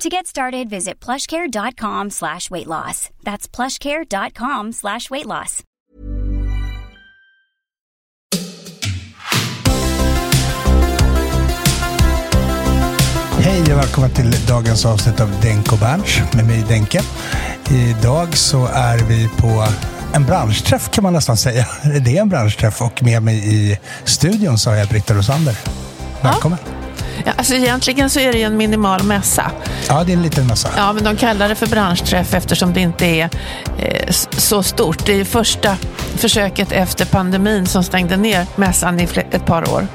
To get started, visit plushcare.com slash weight loss. That's plushcare.com slash weight loss. Hej och välkommen till dagens avsnitt av Denko Berns med mig Denke. Idag så är vi på en branschträff kan man nästan säga. Det är en branschträff och med mig i studion så har jag Britta Rosander. Välkommen. Ja, alltså egentligen så är det ju en minimal mässa. Ja, det är en liten mässa. Ja, men de kallar det för branschträff eftersom det inte är eh, så stort. Det är första försöket efter pandemin som stängde ner mässan i ett par år.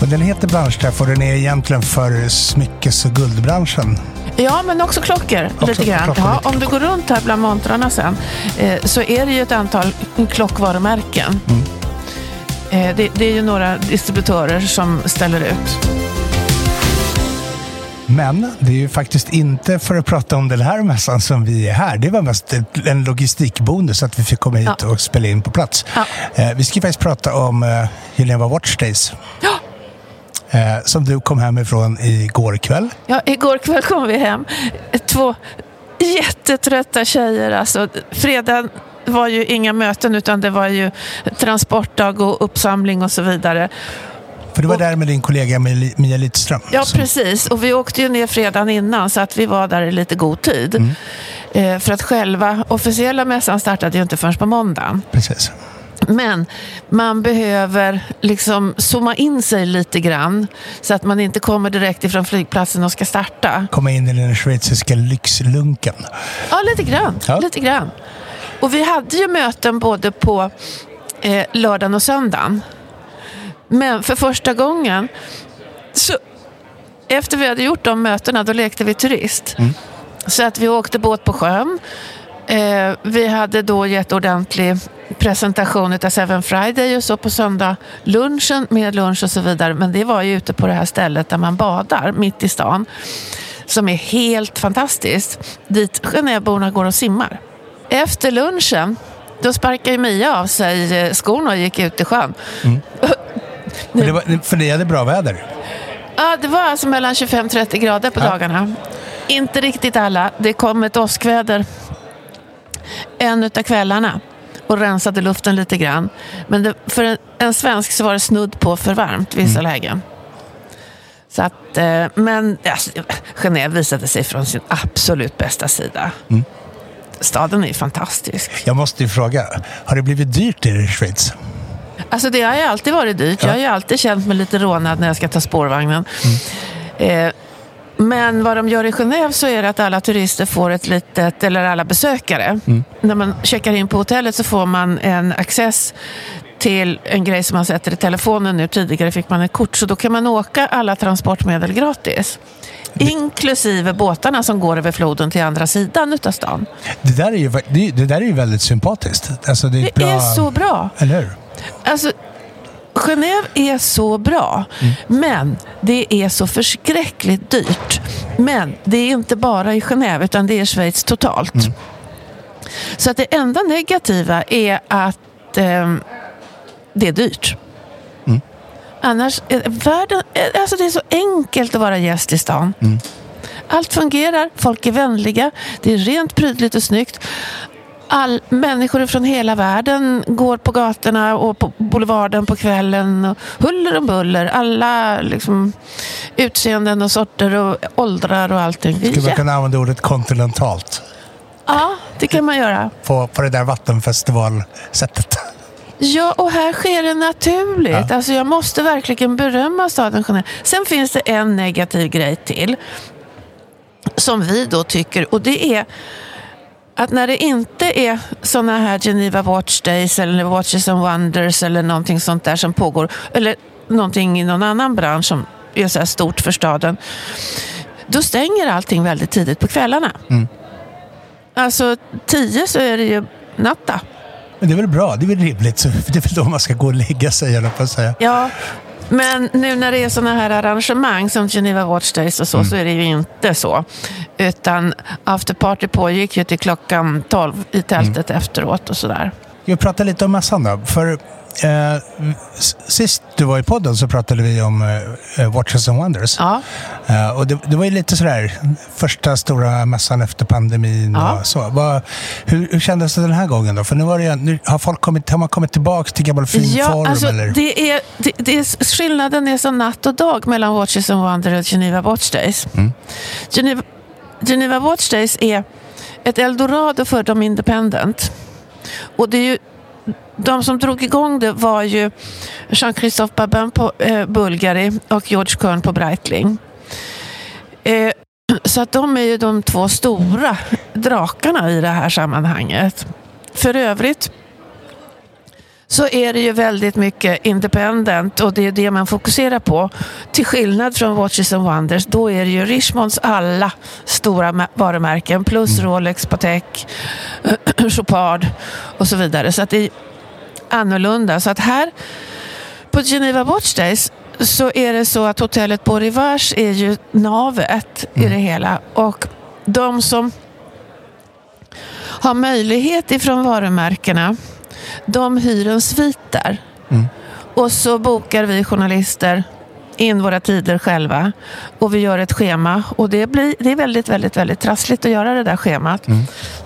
Och den heter branschträff och den är egentligen för smyckes och guldbranschen. Ja, men också klockor Också lite grann. klockor, ja, lite om du går runt här bland montrarna sen eh, så är det ju ett antal klockvarumärken. Mm. Eh, det, det är ju några distributörer som ställer ut. Men det är ju faktiskt inte för att prata om den här mässan som vi är här. Det var mest en logistikbonus att vi fick komma hit Ja. och spela in på plats. Ja. Eh, vi ska faktiskt prata om eh, Geneva Watch Days. Ja. Eh, som du kom hem ifrån igår kväll. Ja, igår kväll kom vi hem. Två jättetrötta tjejer. Alltså, fredagen var ju inga möten utan det var ju transportdag och uppsamling och så vidare. För du var Och- där med din kollega Mia Lidström. Ja, som- precis. Och vi åkte ju ner fredagen innan så att vi var där i lite god tid. Mm. Eh, för att själva officiella mässan startade ju inte förrän på måndagen. precis. Men man behöver liksom zooma in sig lite grann så att man inte kommer direkt ifrån flygplatsen och ska starta. Komma in i den schweiziska lyxlunken. Ja, lite grann. Ja. Lite grann. Och vi hade ju möten både på eh, lördagen och söndagen. Men för första gången, så efter vi hade gjort de mötena, då lekte vi turist. Så att vi åkte båt på sjön. Eh, vi hade då gett ordentlig presentation av Seven Friday och så på söndag lunchen med lunch och så vidare. Men det var ju ute på det här stället där man badar mitt i stan. Som är helt fantastiskt. Dit Genèveborna går och simmar. Efter lunchen, då sparkade Mia av sig eh, skorna och gick ut i sjön. Men det var, för det hade bra väder. Ja, det var alltså mellan 25-30 grader på Ja. dagarna. Inte riktigt alla. Det kom ett åskväder en utav kvällarna och rensade luften lite grann. Men det, för en, en svensk så var det snudd på för varmt vissa lägen. Så att, eh, men alltså, Genève visade sig från sin absolut bästa sida. Staden är fantastisk. Jag måste ju fråga, har det blivit dyrt i Schweiz? Alltså det har ju alltid varit dyrt. Jag har ju alltid känt mig lite rånad när jag ska ta spårvagnen. Eh, men vad de gör i Genève så är det att alla turister får ett litet, eller alla besökare. När man checkar in på hotellet så får man en access till en grej som man sätter i telefonen nu. Tidigare fick man ett kort, så då kan man åka alla transportmedel gratis. Inklusive båtarna som går över floden till andra sidan utav stan. Det där är ju, det, det där är ju väldigt sympatiskt. Alltså det är, Det bra, är så bra. Eller hur? Alltså, Genève är så bra, men det är så förskräckligt dyrt. Men det är inte bara i Genève, utan det är Schweiz totalt. Så att det enda negativa är att eh, det är dyrt. Mm. Annars, är världen, eh, alltså det är så enkelt att vara gäst i stan. Mm. Allt fungerar, folk är vänliga, det är rent prydligt och snyggt. All, människor från hela världen går på gatorna och på boulevarden på kvällen. Och huller och buller. Alla liksom, utseenden och sorter och åldrar och allting. Skulle man kunna använda ordet kontinentalt Ja, det kan man göra. på, på det där vattenfestivalsättet? Ja, och här sker det naturligt. Ja. Alltså, jag måste verkligen berömma staden Genève. Sen finns det en negativ grej till. Som vi då tycker. Och det är att när det inte är såna här Geneva Watch Days eller Watches and Wonders eller någonting sånt där som pågår. Eller någonting i någon annan bransch som är så här stort för staden. Då stänger allting väldigt tidigt på kvällarna. Alltså tio så är det ju natta. Men det är väl bra, det är väl rimligt. Det är väl då man ska gå och lägga sig, eller på att säga. Ja, men nu när det är sådana här arrangemang som Geneva Watch Days och så, så är det ju inte så. Utan afterparty pågick ju till klockan 12 i tältet efteråt och sådär. Vi pratar lite om mässan då. För eh, sist du var i podden så pratade vi om eh, Watches and Wonders. Ja, Eh, och det, det var ju lite sådär första stora mässan efter pandemin Ja. och så. Vad, hur, hur kändes det den här gången då? För nu, var det, nu har, folk kommit, har man kommit tillbaka till gammal fin ja form alltså eller? det är, det, det är, skillnaden är som natt och dag mellan Watches and Wonders och Geneva Watch Days. Mm. Geneva, Geneva Watch Days är ett eldorado för de independent. Och det är ju, de som drog igång det var ju Jean-Christophe Babin på eh, Bulgari och George Kern på Breitling. Eh, så att de är ju de två stora drakarna i det här sammanhanget. För övrigt så är det ju väldigt mycket independent och det är det man fokuserar på. Till skillnad från Watches and Wonders, då är det ju Richmonds alla stora varumärken plus Rolex, Patek, Chopard och så vidare. Så att det är annorlunda. Så att här på Geneva Watch Days så är det så att hotellet Beau Rivage är ju navet i det hela. Och de som har möjlighet ifrån varumärkena de hyr en svit där. Och så bokar vi journalister in våra tider själva. Och vi gör ett schema. Och det, blir, det är väldigt, väldigt, väldigt trassligt att göra det där schemat.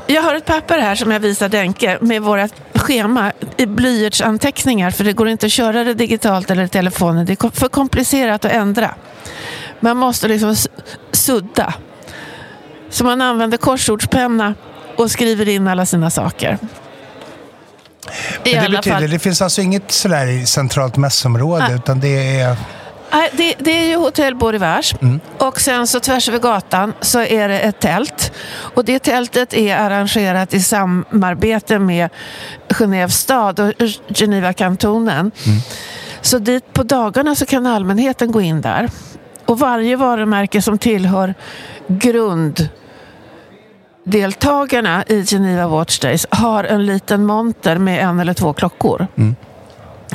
Jag har ett papper här som jag visar Denke med våra schema i blyertsanteckningar. För det går inte att köra det digitalt eller i telefonen. Det är för komplicerat att ändra. Man måste liksom sudda. Så man använder korsordspenna och skriver in alla sina saker. Men det betyder, fall. det finns alltså inget sådär i centralt mässområde Nej. utan det är... Nej, det, det är ju Hotell Beau Rivage. Mm. Och sen så tvärs över gatan så är det ett tält. Och det tältet är arrangerat i samarbete med Genève stad och Geneva-kantonen. Mm. Så dit på dagarna så kan allmänheten gå in där. Och varje varumärke som tillhör grunddeltagarna i Geneva Watch Days har en liten monter med en eller två klockor.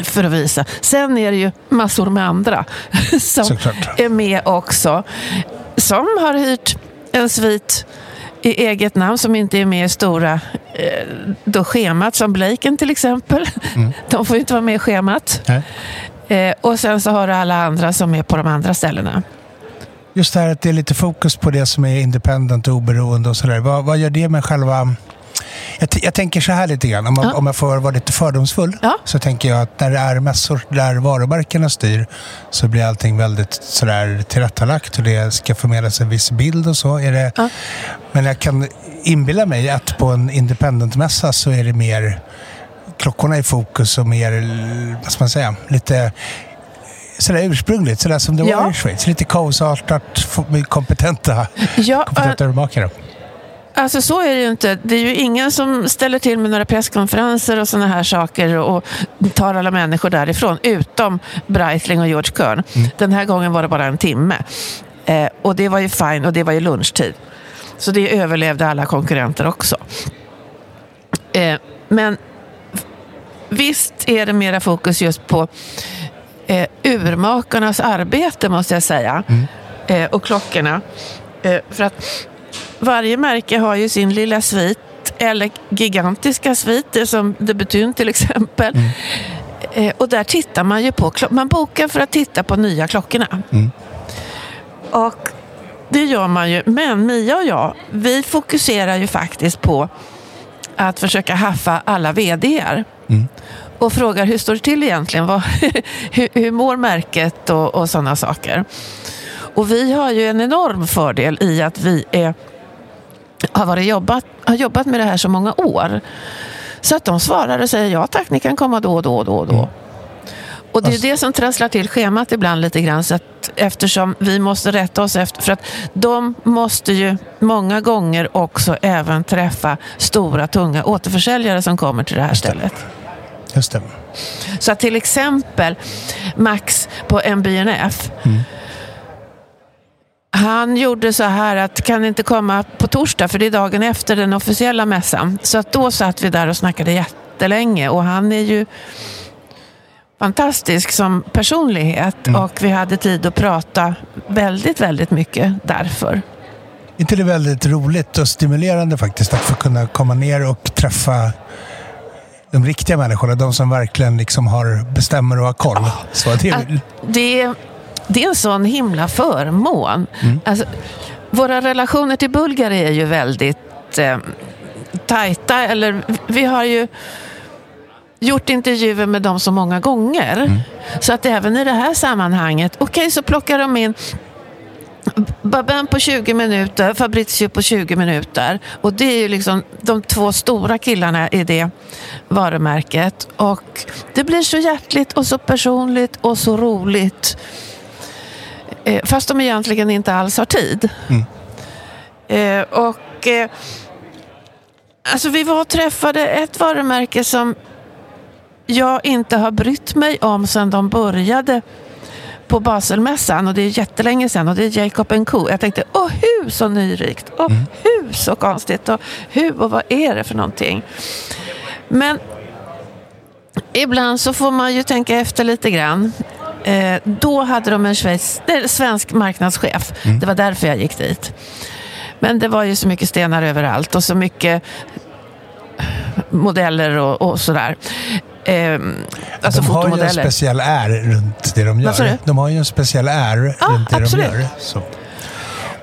För att visa. Sen är det ju massor med andra som Såklart. är med också. Som har hyrt en svit i eget namn som inte är med i stora eh, då schemat, som Blaken till exempel. De får ju inte vara med i schemat. Nej. Eh, och sen så har du alla andra som är på de andra ställena. Just det här att det är lite fokus på det som är independent och oberoende och sådär. Vad, vad gör det med själva... Jag, jag tänker så här lite grann, om, Ja. om jag får vara lite fördomsfull. Ja. Så tänker jag att när det är mässor där varumärkena styr så blir allting väldigt sådär tillrättalagt och det ska förmedlas en viss bild och så. Är det, Ja. Men jag kan inbilla mig att på en independentmässa så är det mer klockorna i fokus och mer, vad ska man säga, lite sådär ursprungligt, sådär som det Ja. var i Schweiz. Lite kaosartat, med kompetenta, Ja, kompetenta urmakare. Alltså så är det ju inte. Det är ju ingen som ställer till med några presskonferenser och sådana här saker och tar alla människor därifrån, utom Breitling och George Kern. Den här gången var det bara en timme. Eh, och det var ju fine och det var ju lunchtid. Så det överlevde alla konkurrenter också. Eh, men visst är det mera fokus just på eh, urmakarnas arbete, måste jag säga. Eh, och klockorna. Eh, för att varje märke har ju sin lilla svit eller gigantiska sviter som Debutyn till exempel. Mm. Eh, och där tittar man ju på, man bokar för att titta på nya klockorna. Mm. Och det gör man ju. Men Mia och jag, vi fokuserar ju faktiskt på att försöka haffa alla VDR. Mm. Och frågar hur står det till egentligen? Vad, hur, hur mår märket och, och sådana saker? Och vi har ju en enorm fördel i att vi är, har, varit jobbat, har jobbat med det här så många år. Så att de svarar och säger ja tack, ni kan komma då och då och då. Och då. Mm. Och det är Alltså- det som trasslar till schemat ibland lite grann. Så att eftersom vi måste rätta oss efter. För att de måste ju många gånger också även träffa stora, tunga återförsäljare som kommer till det här stället. Just det. Så att till exempel Max på MBNF. Han gjorde så här att kan inte komma på torsdag för det är dagen efter den officiella mässan. Så att då satt vi där och snackade jättelänge och han är ju fantastisk som personlighet och vi hade tid att prata väldigt, väldigt mycket därför. inte det väldigt roligt och stimulerande faktiskt att få kunna komma ner och träffa de riktiga människorna, de som verkligen liksom har, bestämmer och har koll. Så det, Att det, det är en sån himla förmån. Alltså, våra relationer till Bulgari är ju väldigt eh, tajta. Eller, vi har ju gjort intervjuer med dem så många gånger. Så att även i det här sammanhanget, okej så plockar de in Babin på 20 minuter, Fabrizio på 20 minuter. Och det är ju liksom de två stora killarna i det varumärket. Och det blir så hjärtligt och så personligt och så roligt. Eh, fast de egentligen inte alls har tid. Eh, och eh, alltså vi var och träffade ett varumärke som jag inte har brytt mig om sedan de började på Baselmässan och det är jättelänge sedan och det är Jacob Co. Jag tänkte, åh hur så nyrikt och hur så konstigt och hur och vad är det för någonting? Men ibland så får man ju tänka efter lite grann. Eh, då hade de en Schweiz, eh, svensk marknadschef. Det var därför jag gick dit. Men det var ju så mycket stenar överallt och så mycket modeller och, och sådär. Eh, alltså de har ju en speciell är runt det de gör. De har ju en speciell är Ja, runt det absolut. de gör. Så.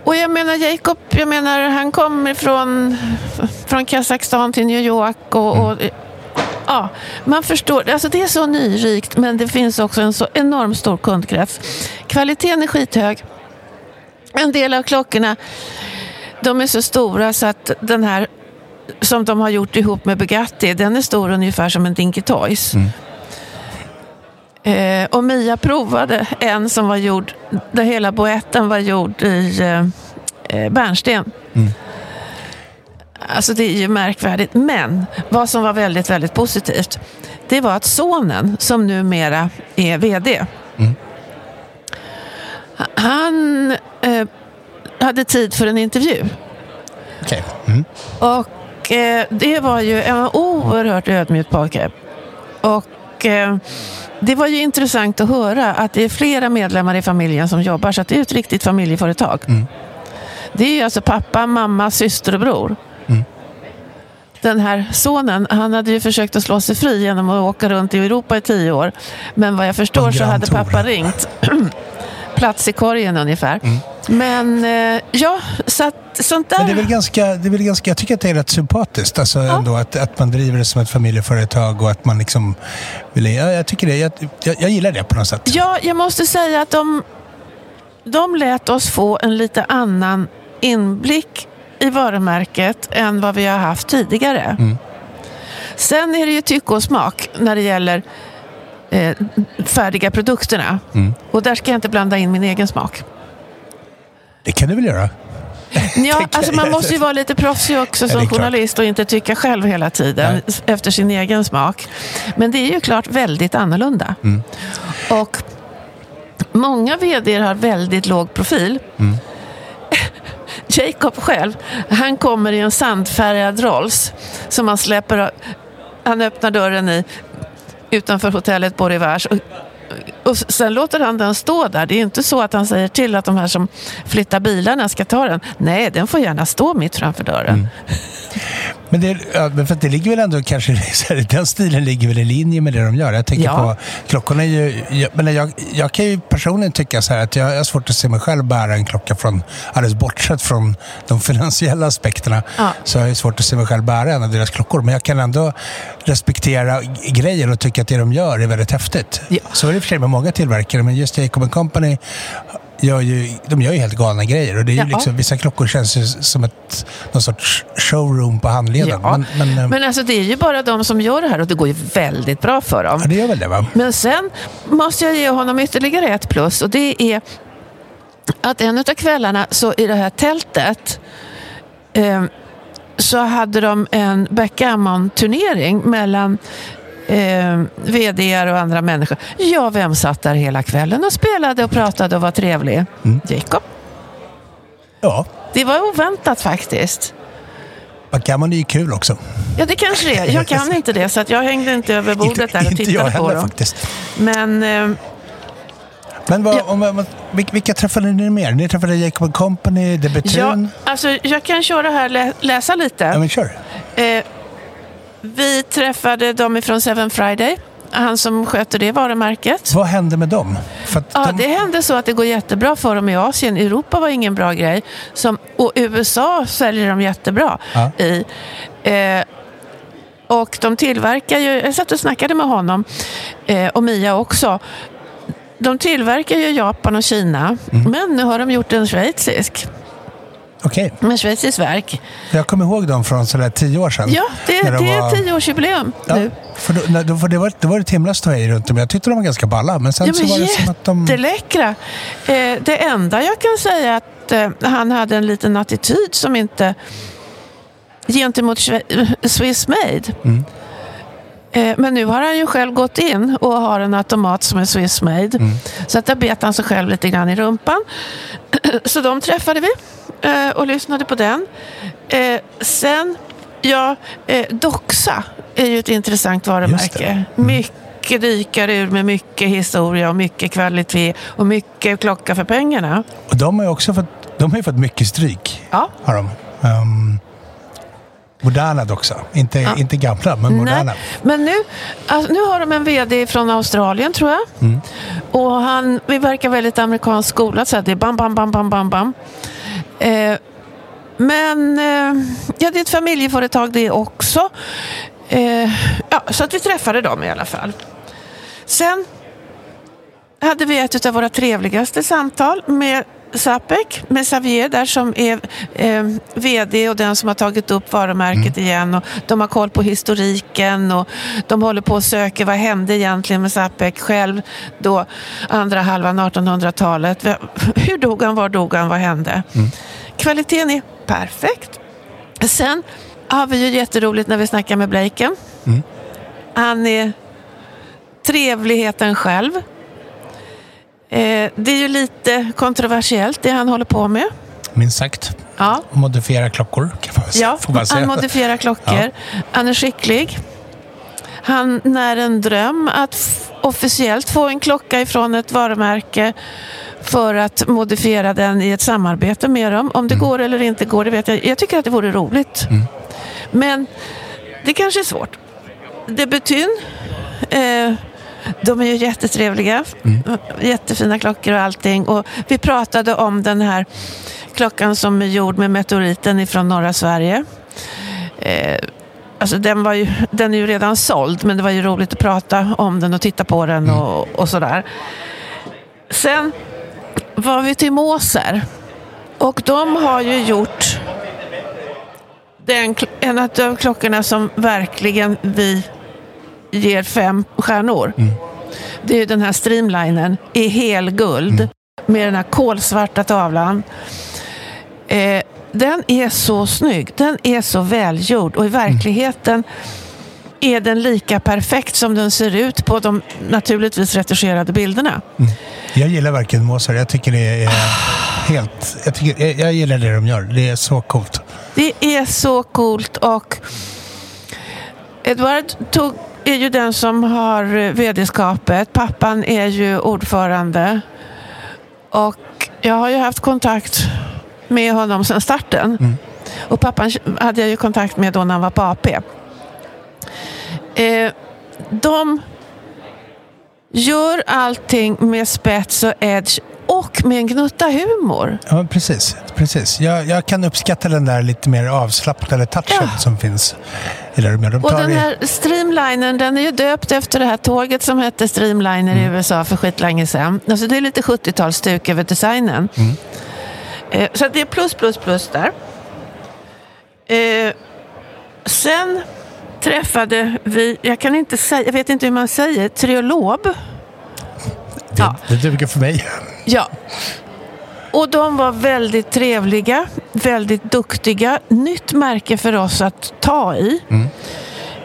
Och jag menar Jacob, jag menar han kommer från, från Kazakstan till New York och, och ja, man förstår. Alltså det är så nyrikt men det finns också en så enormt stor kundkrets. Kvaliteten är skithög. En del av klockorna de är så stora så att den här som de har gjort ihop med Bugatti, den är stor ungefär som en Dinky Toys. Eh, och Mia provade en som var gjord, där hela boetten var gjord i eh, eh, bärnsten. Alltså det är ju märkvärdigt. Men vad som var väldigt, väldigt positivt, det var att sonen, som numera är VD, han eh, hade tid för en intervju. Okej. Mm. Och eh, det var ju en oerhört ödmjuk pojke. Och eh, det var ju intressant att höra att det är flera medlemmar i familjen som jobbar, så att det är ett riktigt familjeföretag. Det är ju alltså pappa, mamma, syster och bror. Den här sonen, han hade ju försökt att slå sig fri genom att åka runt i Europa i tio år. Men vad jag förstår så hade pappa ringt. Plats i korgen ungefär. Mm. Men eh, ja, så att, sånt där. Men det är väl ganska, det är väl ganska, jag tycker att det är rätt sympatiskt alltså ändå att, att man driver det som ett familjeföretag och att man liksom vill, ja, jag tycker det, jag, jag, jag gillar det på något sätt. Ja, jag måste säga att de, de lät oss få en lite annan inblick i varumärket än vad vi har haft tidigare. Sen är det ju tycke och smak när det gäller eh, färdiga produkterna. Och där ska jag inte blanda in min egen smak. Det kan du väl göra? Ja, alltså man måste ju vara lite proffsig också som journalist och inte tycka själv hela tiden Nej. efter sin egen smak. Men det är ju klart väldigt annorlunda. Mm. Och många vd har väldigt låg profil. Mm. Jacob själv, han kommer i en sandfärgad Rolls som han släpper, han öppnar dörren i utanför hotellet Beau och, sen låter han den stå där. Det är ju inte så att han säger till att de här som flyttar bilarna ska ta den. Nej, den får gärna stå mitt framför dörren. Mm. Men, det, för det ligger väl ändå kanske, den stilen ligger väl i linje med det de gör. Jag tänker Ja. på, klockorna är ju, jag, men jag, jag kan ju personligen tycka så här att jag, jag har svårt att se mig själv bära en klocka från, alldeles bortsett från de finansiella aspekterna, Ja. så har jag svårt att se mig själv bära en av deras klockor. Men jag kan ändå respektera grejen och tycka att det de gör är väldigt häftigt. Ja. Så är det för sig med många tillverkare, men just Jacob Company gör ju, de gör ju helt galna grejer. Och det är ju liksom, vissa klockor känns ju som ett, någon sorts showroom på handleden. Ja. Men, men, eh, Men alltså det är ju bara de som gör det här och det går ju väldigt bra för dem. ja, det gör väl det va? Men sen måste jag ge honom ytterligare ett plus och det är att en av kvällarna så i det här tältet eh, så hade de en backgammon-turnering mellan eh, VDR och andra människor. Ja, vem satt där hela kvällen och spelade och pratade och var trevlig? Jacob. Ja, Det var oväntat faktiskt. backgammon är ju kul också. Ja, det kanske det är. Jag kan inte det, så att jag hängde inte över bordet där och inte jag tittade på heller dem. faktiskt. Men eh, Men vad, Ja. om, om, vil- vilka träffade ni mer? Ni träffade Jacob Company, Debutun? ja, alltså, jag kan köra här lä läsa lite. Ja, men kör. Eh, vi träffade dem ifrån Seven Friday. Han som sköter det varumärket. Vad hände med dem? Ja, de, det hände så att det går jättebra för dem i Asien. Europa var ingen bra grej. Som, och USA säljer de jättebra Ja. i. Eh, och de tillverkar ju, jag satt och snackade med honom eh, och Mia också. De tillverkar ju Japan och Kina, Mm. men nu har de gjort en schweizisk. Okej, Med schweiziskt verk. jag kommer ihåg dem från sådär tio år sedan. Ja, det, det är var- tioårsjubileum Ja, nu. för, då, när- då, för det, var, det var ett himla ståhej runt dem. Jag tyckte de var ganska balla. Men sen Ja, så men var det som att de... jätteläckra. Eh, det enda jag kan säga är att eh, han hade en liten attityd som inte gentemot Swiss Made. Mm. Eh, men nu har han ju själv gått in och har en automat som är Swiss Made. Mm. Så att där bet han sig själv lite grann i rumpan. Så de träffade vi eh, och lyssnade på den. Eh, sen, ja, Doxa är ju ett intressant varumärke. Mm. Mycket dykare ur med mycket historia och mycket kvalitet och mycket klocka för pengarna. Och de har ju också fått, de har fått mycket stryk. Ja. Har de. Um, moderna också. Inte, inte gamla, men moderna. Nej, men nu, alltså, nu har de en VD från Australien tror jag. Mm. Och han vi verkar väldigt amerikanskt skolad. Så det är bam, bam, bam, bam, bam, bam. Eh, men eh, ja, det är ett familjeföretag det också. Eh, ja, så att vi träffade dem i alla fall. Sen hade vi ett av våra trevligaste samtal med Sapek, med Xavier där som är eh, VD och den som har tagit upp varumärket igen. Och de har koll på historiken och de håller på att söka vad hände egentligen med Sapek själv då andra halvan 1800-talet. Hur dog han, var dog han, vad hände? Kvaliteten är perfekt. Sen har vi ju jätteroligt när vi snackar med Blaken. Han är trevligheten själv. Eh, det är ju lite kontroversiellt det han håller på med. Minst sagt. Ja, Modifiera klockor kan man, ja får man säga. han modifierar klockor. Han är skicklig. Han när en dröm att officiellt få en klocka ifrån ett varumärke för att modifiera den i ett samarbete med dem. Om det går eller inte går, det vet jag. Jag tycker att det vore roligt. Men det kanske är svårt. Debutyn, eh, de är ju jättetrevliga. Jättefina klockor och allting. Och vi pratade om den här klockan som är gjord med meteoriten ifrån norra Sverige. Eh, alltså den, var ju, den är ju redan såld, men det var ju roligt att prata om den och titta på den och, och sådär. Sen var vi till Moser. Och de har ju gjort den, en av klockorna som verkligen vi ger fem stjärnor. Det är den här streamlinen i helguld med den här kolsvarta tavlan. Eh, den är så snygg. Den är så välgjord och i verkligheten är den lika perfekt som den ser ut på de naturligtvis retuscherade bilderna. Jag gillar verkligen Mozart. Jag tycker det är helt... Jag, tycker, jag gillar det de gör. Det är så coolt. Det är så coolt och Edward tog, är ju den som har vd-skapet. Pappan är ju ordförande. Och jag har ju haft kontakt med honom sedan starten. Och pappan hade jag ju kontakt med då när han var på AP. Eh, de gör allting med spets och edge och med en gnutta humor. Ja, precis. precis. Jag, jag kan uppskatta den där lite mer avslappnade touchen Ja. som finns i. De Och den i- här Streamliner, den är ju döpt efter det här tåget som hette Streamliner i USA för skitlänge sedan. Alltså det är lite 70-talsstuk över designen. Eh, så det är plus, plus, plus där. Eh, sen träffade vi, jag kan inte säga, jag vet inte hur man säger, triolob. det, ja. det duger för mig. Ja. Och de var väldigt trevliga, väldigt duktiga. Nytt märke för oss att ta i.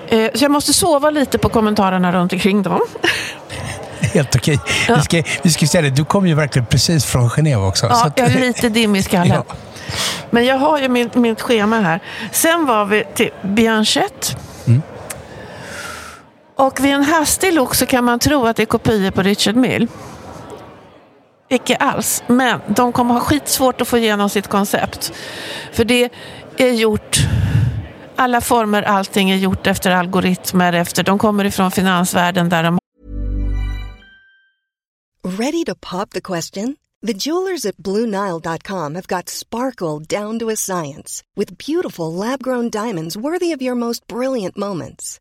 Eh, Så jag måste sova lite på kommentarerna runt omkring dem. Helt okej. Vi, ska, vi ska säga det, du kom ju verkligen precis från Genève också. så Ja, att- jag är lite dimmig i skallen. Ja. Men jag har ju min, mitt schema här. Sen var vi till Bianchette. Och vid en hastig look så kan man tro att det är kopior på Richard Mill. Icke alls. Men de kommer ha skitsvårt att få igenom sitt koncept. För det är gjort... Alla former, allting är gjort efter algoritmer. Efter, de kommer ifrån finansvärlden där de Ready to pop the question? The jewelers at BlueNile.com have got sparkle down to a science with beautiful lab grown diamonds worthy of your most brilliant moments.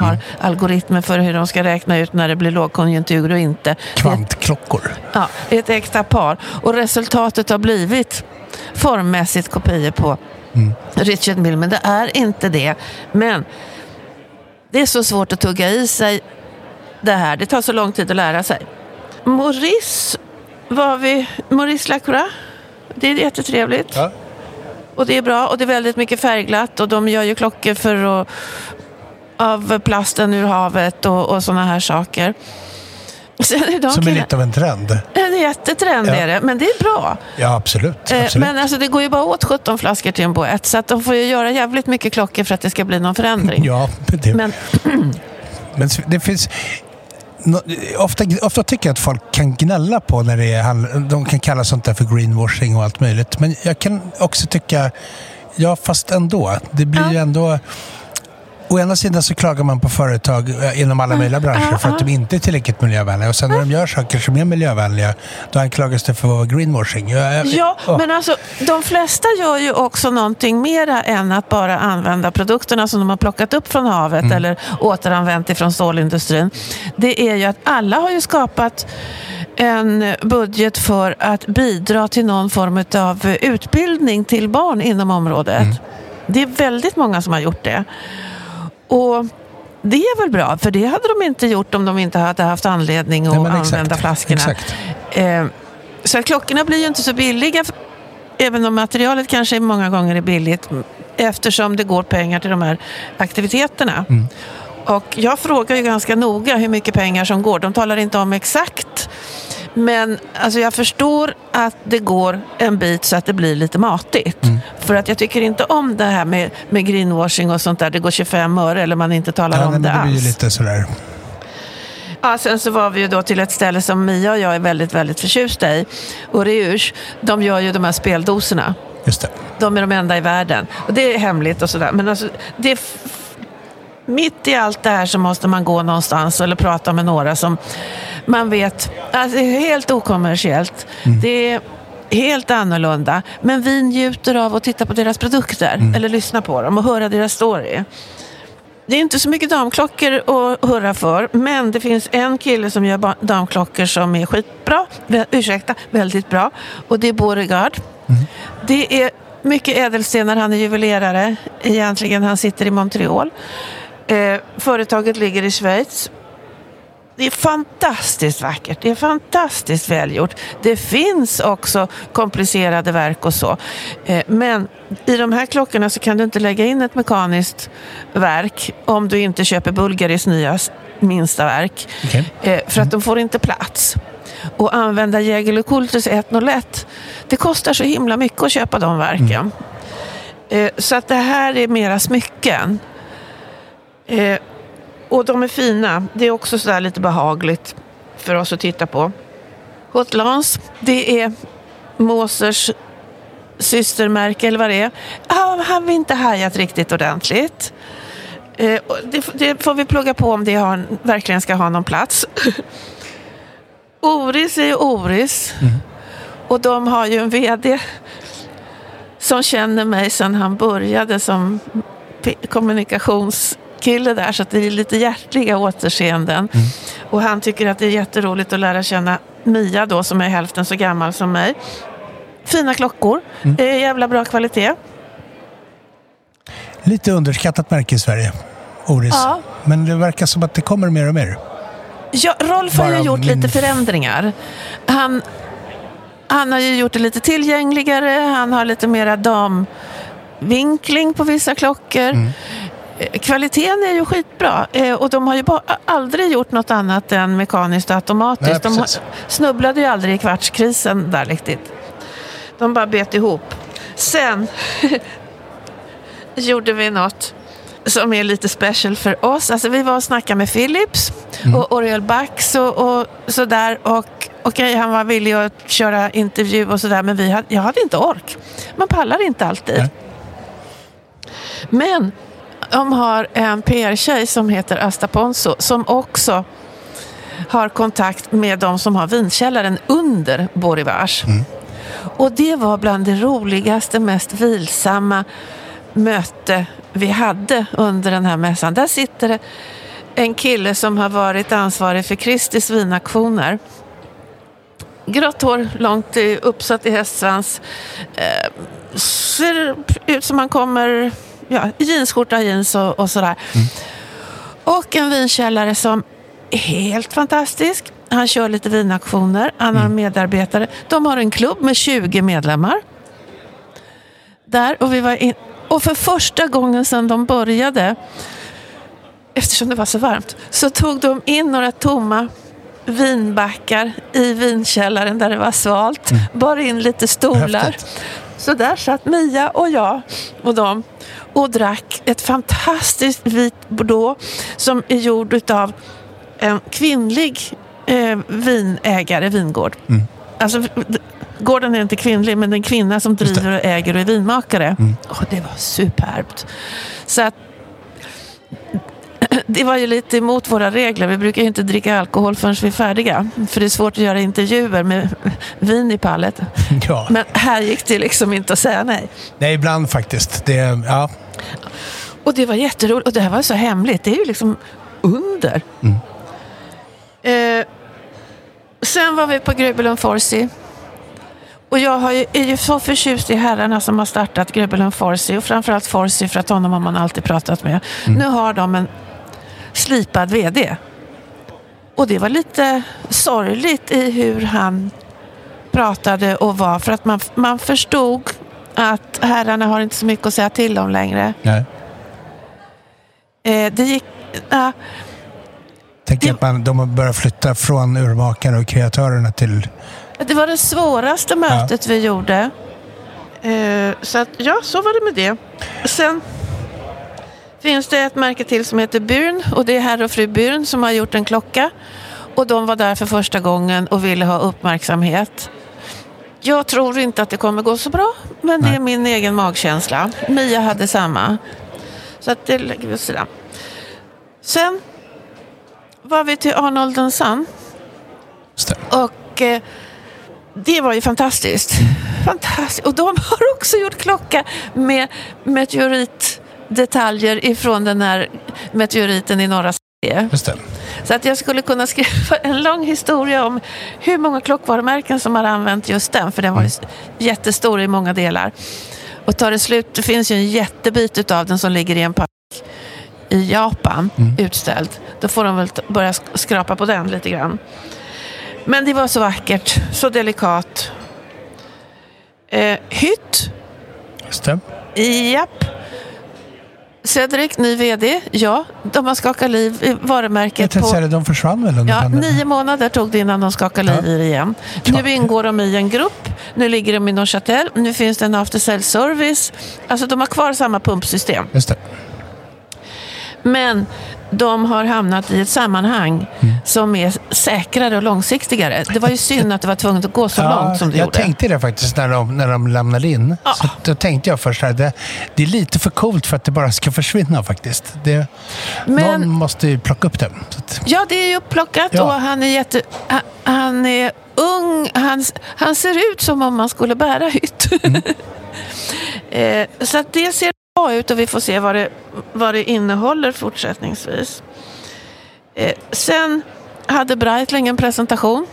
Har algoritmer för hur de ska räkna ut när det blir lågkonjunktur och inte. Kvantklockor. Ja, ett äkta par. Och resultatet har blivit formmässigt kopior på Richard Mill. Men det är inte det. Men det är så svårt att tugga i sig det här. Det tar så lång tid att lära sig. Maurice var vi... Maurice Lacroix. Det är jättetrevligt. Ja. Och det är bra. Och det är väldigt mycket färgglatt. Och de gör ju klockor för att, av plasten ur havet och, och sådana här saker. Som är lite av en trend. en jättetrend Ja. är det, men det är bra. Ja, absolut. Eh, absolut. Men alltså, det går ju bara åt 17 flaskor till en boett, så att de får ju göra jävligt mycket klockor för att det ska bli någon förändring. Ja, det, Men Men det finns... Ofta, ofta tycker jag att folk kan gnälla på när det är... De kan kalla sånt där för greenwashing och allt möjligt. Men jag kan också tycka... Ja, fast ändå. Det blir ju ändå... Å ena sidan så klagar man på företag eh, inom alla möjliga branscher för att de inte är tillräckligt miljövänliga. Och sen när de gör saker som är miljövänliga, då anklagas det för att vara greenwashing. Ja, åh. men alltså de flesta gör ju också någonting mera än att bara använda produkterna som de har plockat upp från havet Mm. eller återanvänt ifrån stålindustrin. Det är ju att alla har ju skapat en budget för att bidra till någon form av utbildning till barn inom området. Mm. Det är väldigt många som har gjort det. Och det är väl bra, för det hade de inte gjort om de inte hade haft anledning att Nej, exakt. använda flaskorna. Exakt. Eh, så klockorna blir ju inte så billiga, även om materialet kanske många gånger är billigt, eftersom det går pengar till de här aktiviteterna. Och jag frågar ju ganska noga hur mycket pengar som går. De talar inte om exakt. Men alltså jag förstår att det går en bit så att det blir lite matigt. För att jag tycker inte om det här med, med greenwashing och sånt där. Det går 25 öre eller man inte talar Ja, om nej, det men det blir alls. lite sådär... Ja, sen så var vi ju då till ett ställe som Mia och jag är väldigt, väldigt förtjusta i. Oriurs, de gör ju de här speldoserna. Just det. De är de enda i världen. Och det är hemligt och sådär. Men alltså, det är mitt i allt det här så måste man gå någonstans eller prata med några som man vet, alltså det är helt okommersiellt. Det är helt annorlunda. Men vi njuter av att titta på deras produkter eller lyssna på dem och höra deras story. det är inte så mycket damklockor att hurra för, men det finns en kille som gör damklockor som är skitbra, ursäkta, väldigt bra. Och det är Beauregard. Mm. Det är mycket ädelstenar, han är juvelerare egentligen, han sitter i Montreal. Eh, företaget ligger i Schweiz det är fantastiskt vackert, det är fantastiskt välgjort. Det finns också komplicerade verk och så. Eh, men i de här klockorna så kan du inte lägga in ett mekaniskt verk om du inte köper Bulgaris nya minsta verk. Okay. Eh, för att de får inte plats. Och använda Jägerle Kultus 101, det kostar så himla mycket att köpa de verken. Mm. Eh, så att det här är mera smycken. Och de är fina. Det är också sådär lite behagligt för oss att titta på. Hotlans, det är Mosers systermärke eller vad det är. Ja, har vi inte hajat riktigt ordentligt. Eh, det, det, får vi plugga på om det har, verkligen ska ha någon plats. Oris är ju Oris. Mm. Och de har ju en VD som känner mig sedan han började som kommunikations kille där så att det är lite hjärtliga återseenden. Mm. Och han tycker att det är jätteroligt att lära känna Mia då som är hälften så gammal som mig. Fina klockor, mm. eh, jävla bra kvalitet. Lite underskattat märke i Sverige, Oris. Ja. Men det verkar som att det kommer mer och mer. Ja, Rolf har ju gjort min... lite förändringar. Han, han har ju gjort det lite tillgängligare, han har lite mera damvinkling på vissa klockor. Mm. Eh, kvaliteten är ju skitbra eh, och de har ju aldrig gjort något annat än mekaniskt och automatiskt. Nej, de snubblade ju aldrig i kvartskrisen där riktigt. De bara bet ihop. Sen gjorde vi något som är lite special för oss. Alltså vi var och snackade med Philips mm. och Oriel Bax och, och sådär. Och okej, han var villig att köra intervju och sådär men vi hade, jag hade inte ork. Man pallar inte alltid. Nej. Men de har en PR-tjej som heter Asta Ponso som också har kontakt med de som har vinkällaren under Borivars. Mm. Och det var bland det roligaste, mest vilsamma möte vi hade under den här mässan. Där sitter det en kille som har varit ansvarig för Kristis vinaktioner. Grått hår, långt uppsatt i hästsvans. Eh, ser ut som han kommer ja, jeansskjorta, jeans och, och sådär. Mm. Och en vinkällare som är helt fantastisk. Han kör lite vinaktioner, han har mm. medarbetare. De har en klubb med 20 medlemmar. Där, och, vi var in, och för första gången sedan de började, eftersom det var så varmt, så tog de in några tomma vinbackar i vinkällaren där det var svalt. Mm. Bar in lite stolar. Häftigt. Så där satt Mia och jag och dem och drack ett fantastiskt vit bordeaux som är gjord av en kvinnlig eh, vinägare, vingård. Mm. Alltså, gården är inte kvinnlig, men det är en kvinna som driver och äger och är vinmakare. Mm. Oh, det var superbt. Så att, det var ju lite emot våra regler. Vi brukar inte dricka alkohol förrän vi är färdiga. För det är svårt att göra intervjuer med vin i pallet. Ja. Men här gick det liksom inte att säga nej. Nej, ibland faktiskt. Det, ja. Och det var jätteroligt. Och det här var så hemligt. Det är ju liksom under. Mm. Eh, sen var vi på Gröbelund Forsi. Och jag har ju, är ju så förtjust i herrarna som har startat Gröbelund Forsi. Och framförallt Forsi för att honom har man alltid pratat med. Mm. Nu har de en slipad VD. Och det var lite sorgligt i hur han pratade och var. För att man, man förstod att herrarna har inte så mycket att säga till om längre. Nej. Eh, det gick... Äh, Tänk att man, de har börjat flytta från urmakarna och kreatörerna till... Det var det svåraste mötet ja. vi gjorde. Eh, så att, ja, så var det med det. Sen finns det ett märke till som heter Burn och det är herr och fru Burn som har gjort en klocka. Och de var där för första gången och ville ha uppmärksamhet. Jag tror inte att det kommer gå så bra, men Nej. det är min egen magkänsla. Mia hade samma. Så att det lägger vi åt sidan. Sen var vi till Arnold Son. Och eh, det var ju fantastiskt. Fantastiskt. Och de har också gjort klocka med meteorit detaljer ifrån den här meteoriten i norra Sverige. Just det. Så att jag skulle kunna skriva en lång historia om hur många klockvarumärken som har använt just den, för den var ju jättestor i många delar. Och tar det slut, det finns ju en jättebit av den som ligger i en park i Japan utställd. Då får de väl börja sk- skrapa på den lite grann. Men det var så vackert, så delikat. Eh, hytt, Just det. japp. Cedric, ny VD. Ja, de har skakat liv i Jag varumärket tänkte på... säga de försvann väl under Ja, nio månader tog det innan de skakade liv Ja. i det igen. Ja. Nu ingår de i en grupp, nu ligger de i Neuchâtel, nu finns det en after sale service. Alltså de har kvar samma pumpsystem. Just det. Men de har hamnat i ett sammanhang Mm. som är säkrare och långsiktigare. Det var ju synd att det var tvunget att gå så långt som det jag gjorde. tänkte det faktiskt när de, när de lämnade in. Ja. Så då tänkte jag först att det, det är lite för coolt för att det bara ska försvinna faktiskt. Det, Men- Någon måste ju plocka upp det. Ja, det är ju upplockat Ja. och han är jätte... Han, han är ung. Han, han ser ut som om man skulle bära hytt. Mm. eh, så att det ser bra ut och vi får se vad det, vad det innehåller fortsättningsvis. Eh, sen hade Breitling en presentation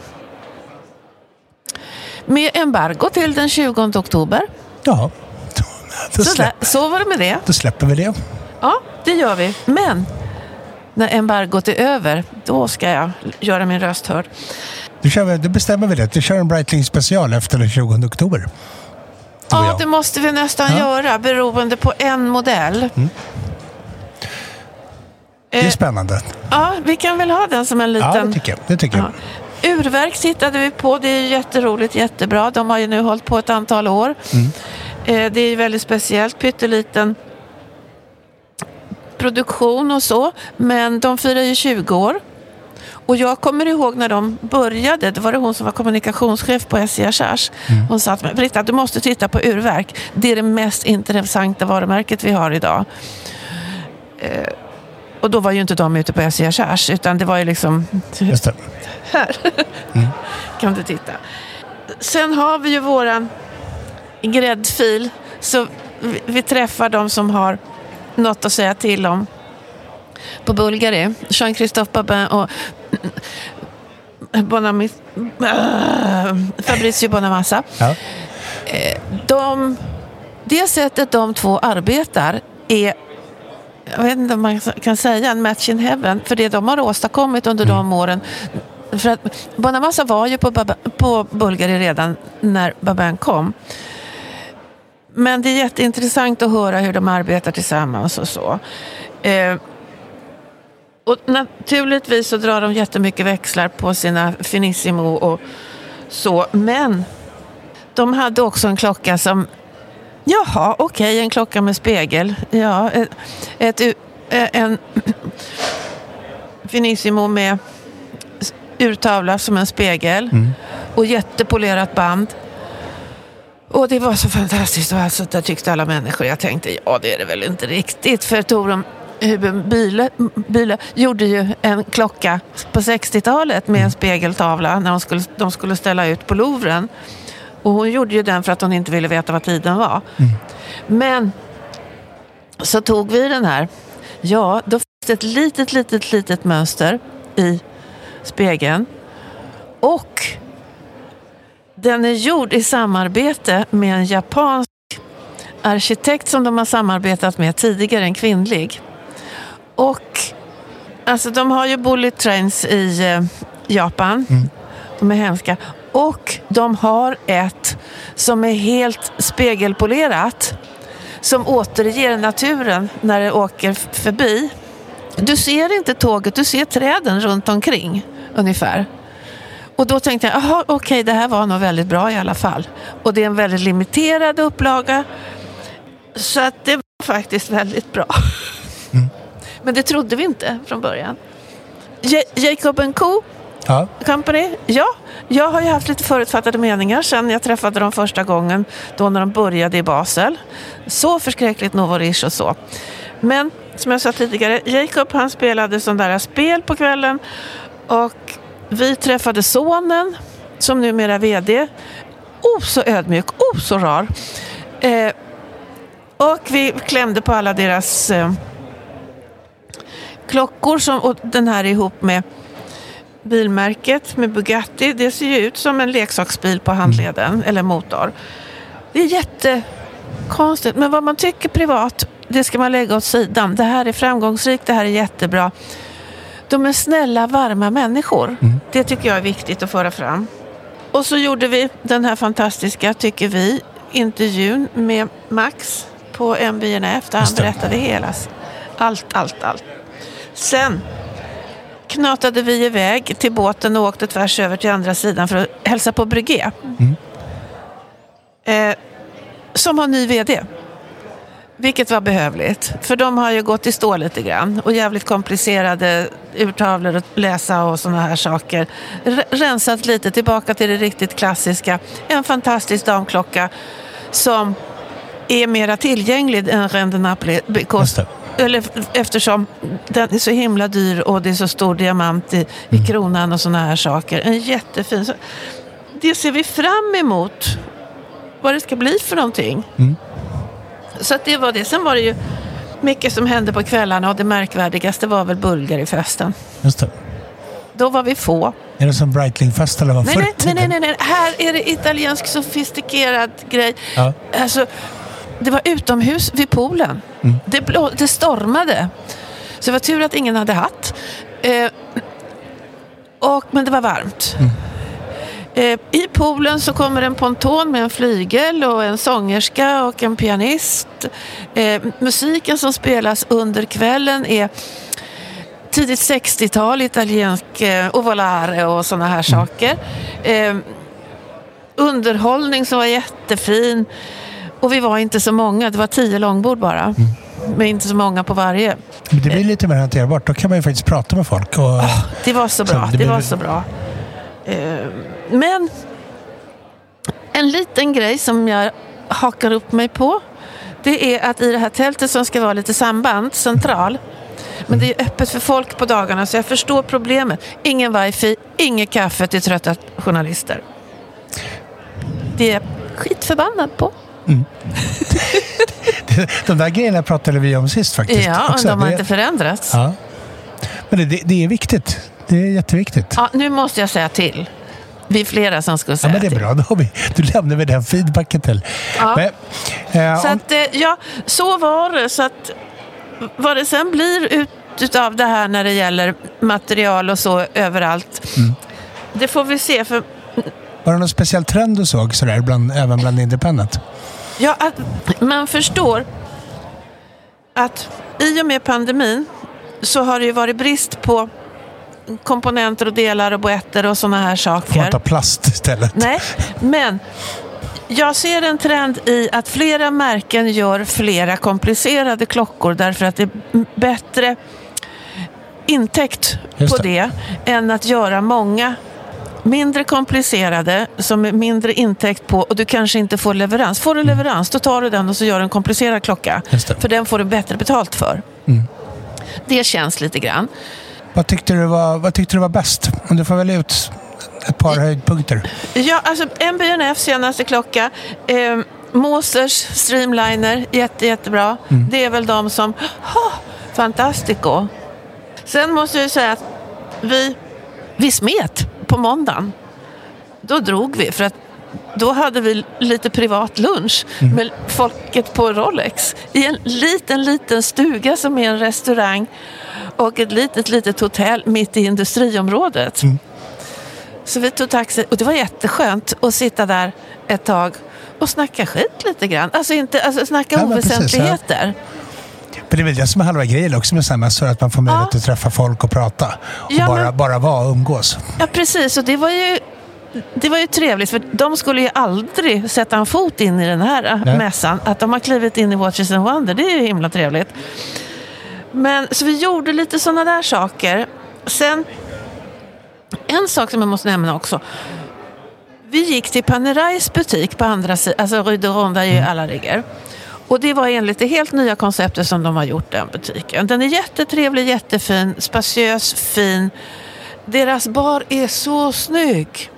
med embargo till den 20 oktober. ja, då, Så, där, så var det med det. då släpper vi det. Ja, det gör vi. Men när embargot är över, då ska jag göra min röst hörd. Då, vi, då bestämmer vi det. Vi kör en Breitling special efter den 20 oktober. Ja, jag. det måste vi nästan Ja. göra beroende på en modell. Det är Eh, spännande. ja, vi kan väl ha den som en Ja, liten... det tycker jag. Det tycker jag. Ja. Urverk tittade vi på. Det är jätteroligt, jättebra. De har ju nu hållit på ett antal år. Mm. Eh, det är väldigt speciellt, pytteliten produktion och så. Men de firar ju 20 år. Och jag kommer ihåg när de började, det var det hon som var kommunikationschef på SJ Charge. Mm. Hon sa till mig, Britta du måste titta på urverk. Det är det mest intressanta varumärket vi har idag. Eh, och då var ju inte de ute på SJ Charge, utan det var ju liksom Just det. här kan du titta. Sen har vi ju våran gräddfil. Så vi, vi träffar de som har något att säga till om på Bulgari. Jean-Christophe Babin och Bonami, äh, Fabrizio Bonamassa. Ja. De, det sättet de två arbetar är jag vet inte om man kan säga en match in heaven för det de har åstadkommit under de åren. För att Bonamassa var ju på, Baba, på Bulgari redan när Babin kom. Men det är jätteintressant att höra hur de arbetar tillsammans och så. Eh, och naturligtvis så drar de jättemycket växlar på sina Finissimo och så. Men de hade också en klocka som Jaha, okej, en klocka med spegel. Ja, ett, ett, eh, en Finissimo med urtavla som en spegel och jättepolerat band. Och det var så fantastiskt och alltså, det tyckte alla människor. Jag tänkte, ja det är det väl inte riktigt. För Torum Byle, Byle gjorde ju en klocka på 60-talet med en spegeltavla när de skulle, de skulle ställa ut på Louvren. Och hon gjorde ju den för att hon inte ville veta vad tiden var. Men så tog vi den här. Ja, då finns det ett litet, litet, litet mönster i spegeln. Och den är gjord i samarbete med en japansk arkitekt som de har samarbetat med tidigare, en kvinnlig. Och alltså de har ju bullet trains i eh, Japan. De är hemska. Och de har ett som är helt spegelpolerat. Som återger naturen när det åker förbi. Du ser inte tåget, du ser träden runt omkring ungefär. Och då tänkte jag, jaha okej det här var nog väldigt bra i alla fall. Och det är en väldigt limiterad upplaga. Så att det var faktiskt väldigt bra. Men det trodde vi inte från början. Ja- Jacob Co Ja. Company, ja. Jag har ju haft lite förutfattade meningar sen jag träffade dem första gången, då när de började i Basel. Så förskräckligt novorish och så. Men som jag sa tidigare, Jacob han spelade sån där spel på kvällen och vi träffade sonen som numera är VD. Oh så ödmjuk, oh så rar. Eh, Och vi klämde på alla deras eh, klockor som, och den här ihop med bilmärket med Bugatti. Det ser ju ut som en leksaksbil på handleden eller motor. Det är jättekonstigt. Men vad man tycker privat, det ska man lägga åt sidan. Det här är framgångsrikt, det här är jättebra. De är snälla, varma människor. Det tycker jag är viktigt att föra fram. Och så gjorde vi den här fantastiska, tycker vi, intervjun med Max på MBNF där han berättade hela, allt, allt, allt. Sen knatade vi iväg till båten och åkte tvärs över till andra sidan för att hälsa på Brygge. Eh, som har ny vd. Vilket var behövligt. För de har ju gått i stå lite grann. Och jävligt komplicerade urtavlor att läsa och sådana här saker. R- rensat lite tillbaka till det riktigt klassiska. En fantastisk damklocka som är mera tillgänglig än Rende Napoli. Just Because. Eller, eftersom den är så himla dyr och det är så stor diamant i, i kronan och sådana här saker. En jättefin. Så, det ser vi fram emot. Vad det ska bli för någonting. Så att det var det. Sen var det ju mycket som hände på kvällarna och det märkvärdigaste var väl Bulgarifesten. Just det. Då var vi få. Är det som Breitling-fest eller vad? Nej, nej, nej, nej, nej. Här är det italiensk sofistikerad grej. Ja. Alltså, det var utomhus vid poolen. Det, blå, det stormade. Så det var tur att ingen hade hatt. Eh, och, men det var varmt. Eh, I poolen så kommer en ponton med en flygel och en sångerska och en pianist. Eh, musiken som spelas under kvällen är tidigt 60-tal, italiensk eh, ovolare och sådana här saker. Eh, underhållning som var jättefin. Och vi var inte så många, det var tio långbord bara. Men inte så många på varje. Men det blir lite mer hanterbart. Då kan man ju faktiskt prata med folk. Och, Det var så Så bra. det Det, blir- var så bra. Eh, men en liten grej som jag hakar upp mig på. Det är att i det här tältet som ska vara lite samband, central. Men det är öppet för folk på dagarna så jag förstår problemet. Ingen wifi, inget kaffe till trötta journalister. Det är jag skitförbannad på. de där grejerna pratade vi om sist faktiskt. Ja, också. de har Det- inte förändrats. Ja. Men det, det, är viktigt. Det är jätteviktigt. Ja, nu måste jag säga till. Vi är flera som skulle Ja, säga men det är bra. Då, har vi, då lämnar vi den feedbacken till. Ja. Men, eh, Så att, eh, ja, så var det. Så att vad det sen blir ut utav det här när det gäller material och så överallt. Mm. Det får vi se. För var det någon speciell trend du såg sådär, bland, även bland independent? Ja, att man förstår att i och med pandemin så har det ju varit brist på komponenter och delar och boetter och sådana här Får man saker. ta plast istället? Nej, men jag ser en trend i att flera märken gör flera komplicerade klockor därför att det är bättre intäkt Just på det. det än att göra många mindre komplicerade som är mindre intäkt på och du kanske inte får leverans. Får du leverans då tar du den och så gör du en komplicerad klocka. För den får du bättre betalt för. Det känns lite grann. Vad, tyckte du var, vad tyckte du var bäst? Om du får välja ut ett par höjdpunkter. Ja, alltså MBNF senaste klocka. Eh, Mosers Streamliner, jätte, jättebra. Det är väl de som... Oh, fantastico. Sen måste jag säga att vi, vi smet på måndagen. Då drog vi för att då hade vi lite privat lunch med folket på Rolex i en liten, liten stuga som är en restaurang och ett litet, litet hotell mitt i industriområdet. Så vi tog taxi och det var jätteskönt att sitta där ett tag och snacka skit lite grann. Alltså, inte, alltså snacka Ja, men precis, ja. Men det är väl det som är halva grejen också med samhällsstör, att man får möjlighet att träffa folk och prata. Och Ja, bara, men- bara vara och umgås. Ja, precis. Och det var ju det var ju trevligt för de skulle ju aldrig sätta en fot in i den här Nej. mässan. Att de har klivit in i Watches and Wonder, det är ju himla trevligt. Men så vi gjorde lite sådana där saker. Sen, en sak som jag måste nämna också. Vi gick till Panerais butik på andra sidan, alltså Rue de Ronde där ju alla ligger. Och det var enligt det helt nya konceptet som de har gjort den butiken. Den är jättetrevlig, jättefin, spaciös, fin. Deras bar är så snygg.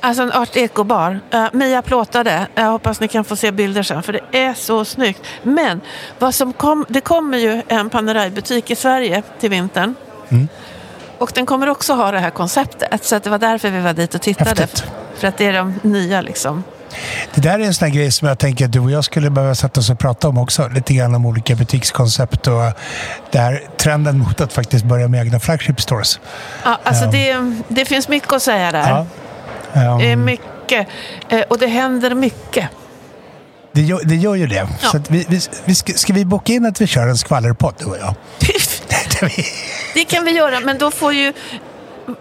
Alltså en art deco-bar. Uh, Mia plåtade. Jag hoppas ni kan få se bilder sen för det är så snyggt. Men vad som kom, det kommer ju en Panerai-butik i Sverige till vintern. Mm. Och den kommer också ha det här konceptet. Så det var därför vi var dit och tittade. Häftigt. För att det är de nya liksom. Det där är en sån grej som jag tänker att du och jag skulle behöva sätta oss och prata om också. Lite grann om olika butikskoncept och det här trenden mot att faktiskt börja med egna flagship stores. Ja, alltså Ja. det, det finns mycket att säga där. Ja. Um, Det är mycket. Eh, Och det händer mycket. det, gör, det gör ju det. Så att vi, vi, vi ska, ska vi boka in att vi kör en skvallerpodd du och jag? Det kan vi göra, men då får ju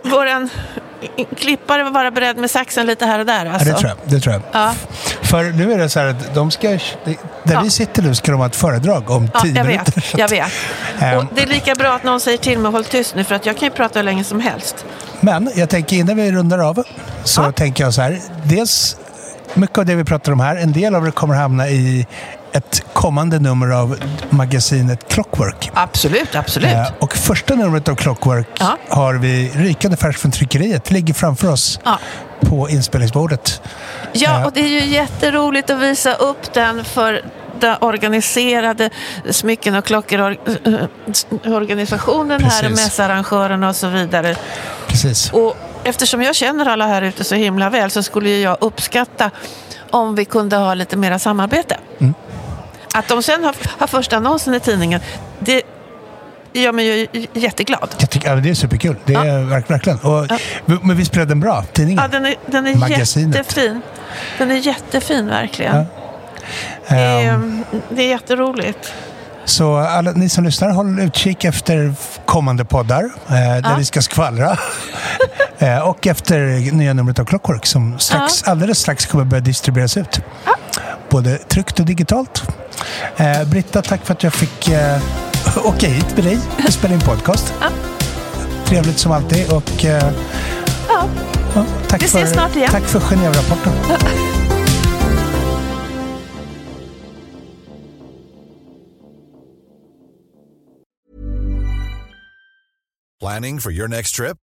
våran klippare vara beredd med saxen lite här och där. Ja, Alltså. det tror jag. Det tror jag. Ja. För nu är det så här att de ska, där Ja. vi sitter nu ska de ha ett föredrag om Ja, tio jag minuter. vet. Jag vet. Ehm. Och det är lika bra att någon säger till mig håll tyst nu för att jag kan ju prata hur länge som helst. Men jag tänker innan vi rundar av så Ja. tänker jag så här. Dels mycket av det vi pratar om här, en del av det kommer hamna i ett kommande nummer av magasinet Clockwork. Absolut, absolut. Eh, och första numret av Clockwork Ja. har vi rykande färskt från tryckeriet. Det ligger framför oss Ja. på inspelningsbordet. Ja, Eh. och det är ju jätteroligt att visa upp den för den organiserade smycken och klockorganisationen här mässarrangörerna och så vidare. Precis. Och eftersom jag känner alla här ute så himla väl så skulle jag uppskatta om vi kunde ha lite mera samarbete. Mm. Att de sen har, har första annonsen i tidningen, det gör mig ju jätteglad. Jag tycker, ja, det är superkul. Det är verk- verkligen. Och, Men vi spelade den bra, tidningen. Ja, den är, den är Magasinet. jättefin. Den är jättefin verkligen. Ja. Det, är, Ehm, det är jätteroligt. Så alla ni som lyssnar, håll utkik efter kommande poddar eh, där Ja. vi ska skvallra. eh, och efter nya numret av Clockwork som strax, alldeles strax kommer börja distribueras ut. Både tryckt och digitalt. Eh, Britta, tack för att jag fick eh, åka hit med dig och spela in podcast. Trevligt som alltid. Och, eh, Ja. ja, tack, Vi ses för, snart igen. tack för Genève-rapporten. Planning for your next trip?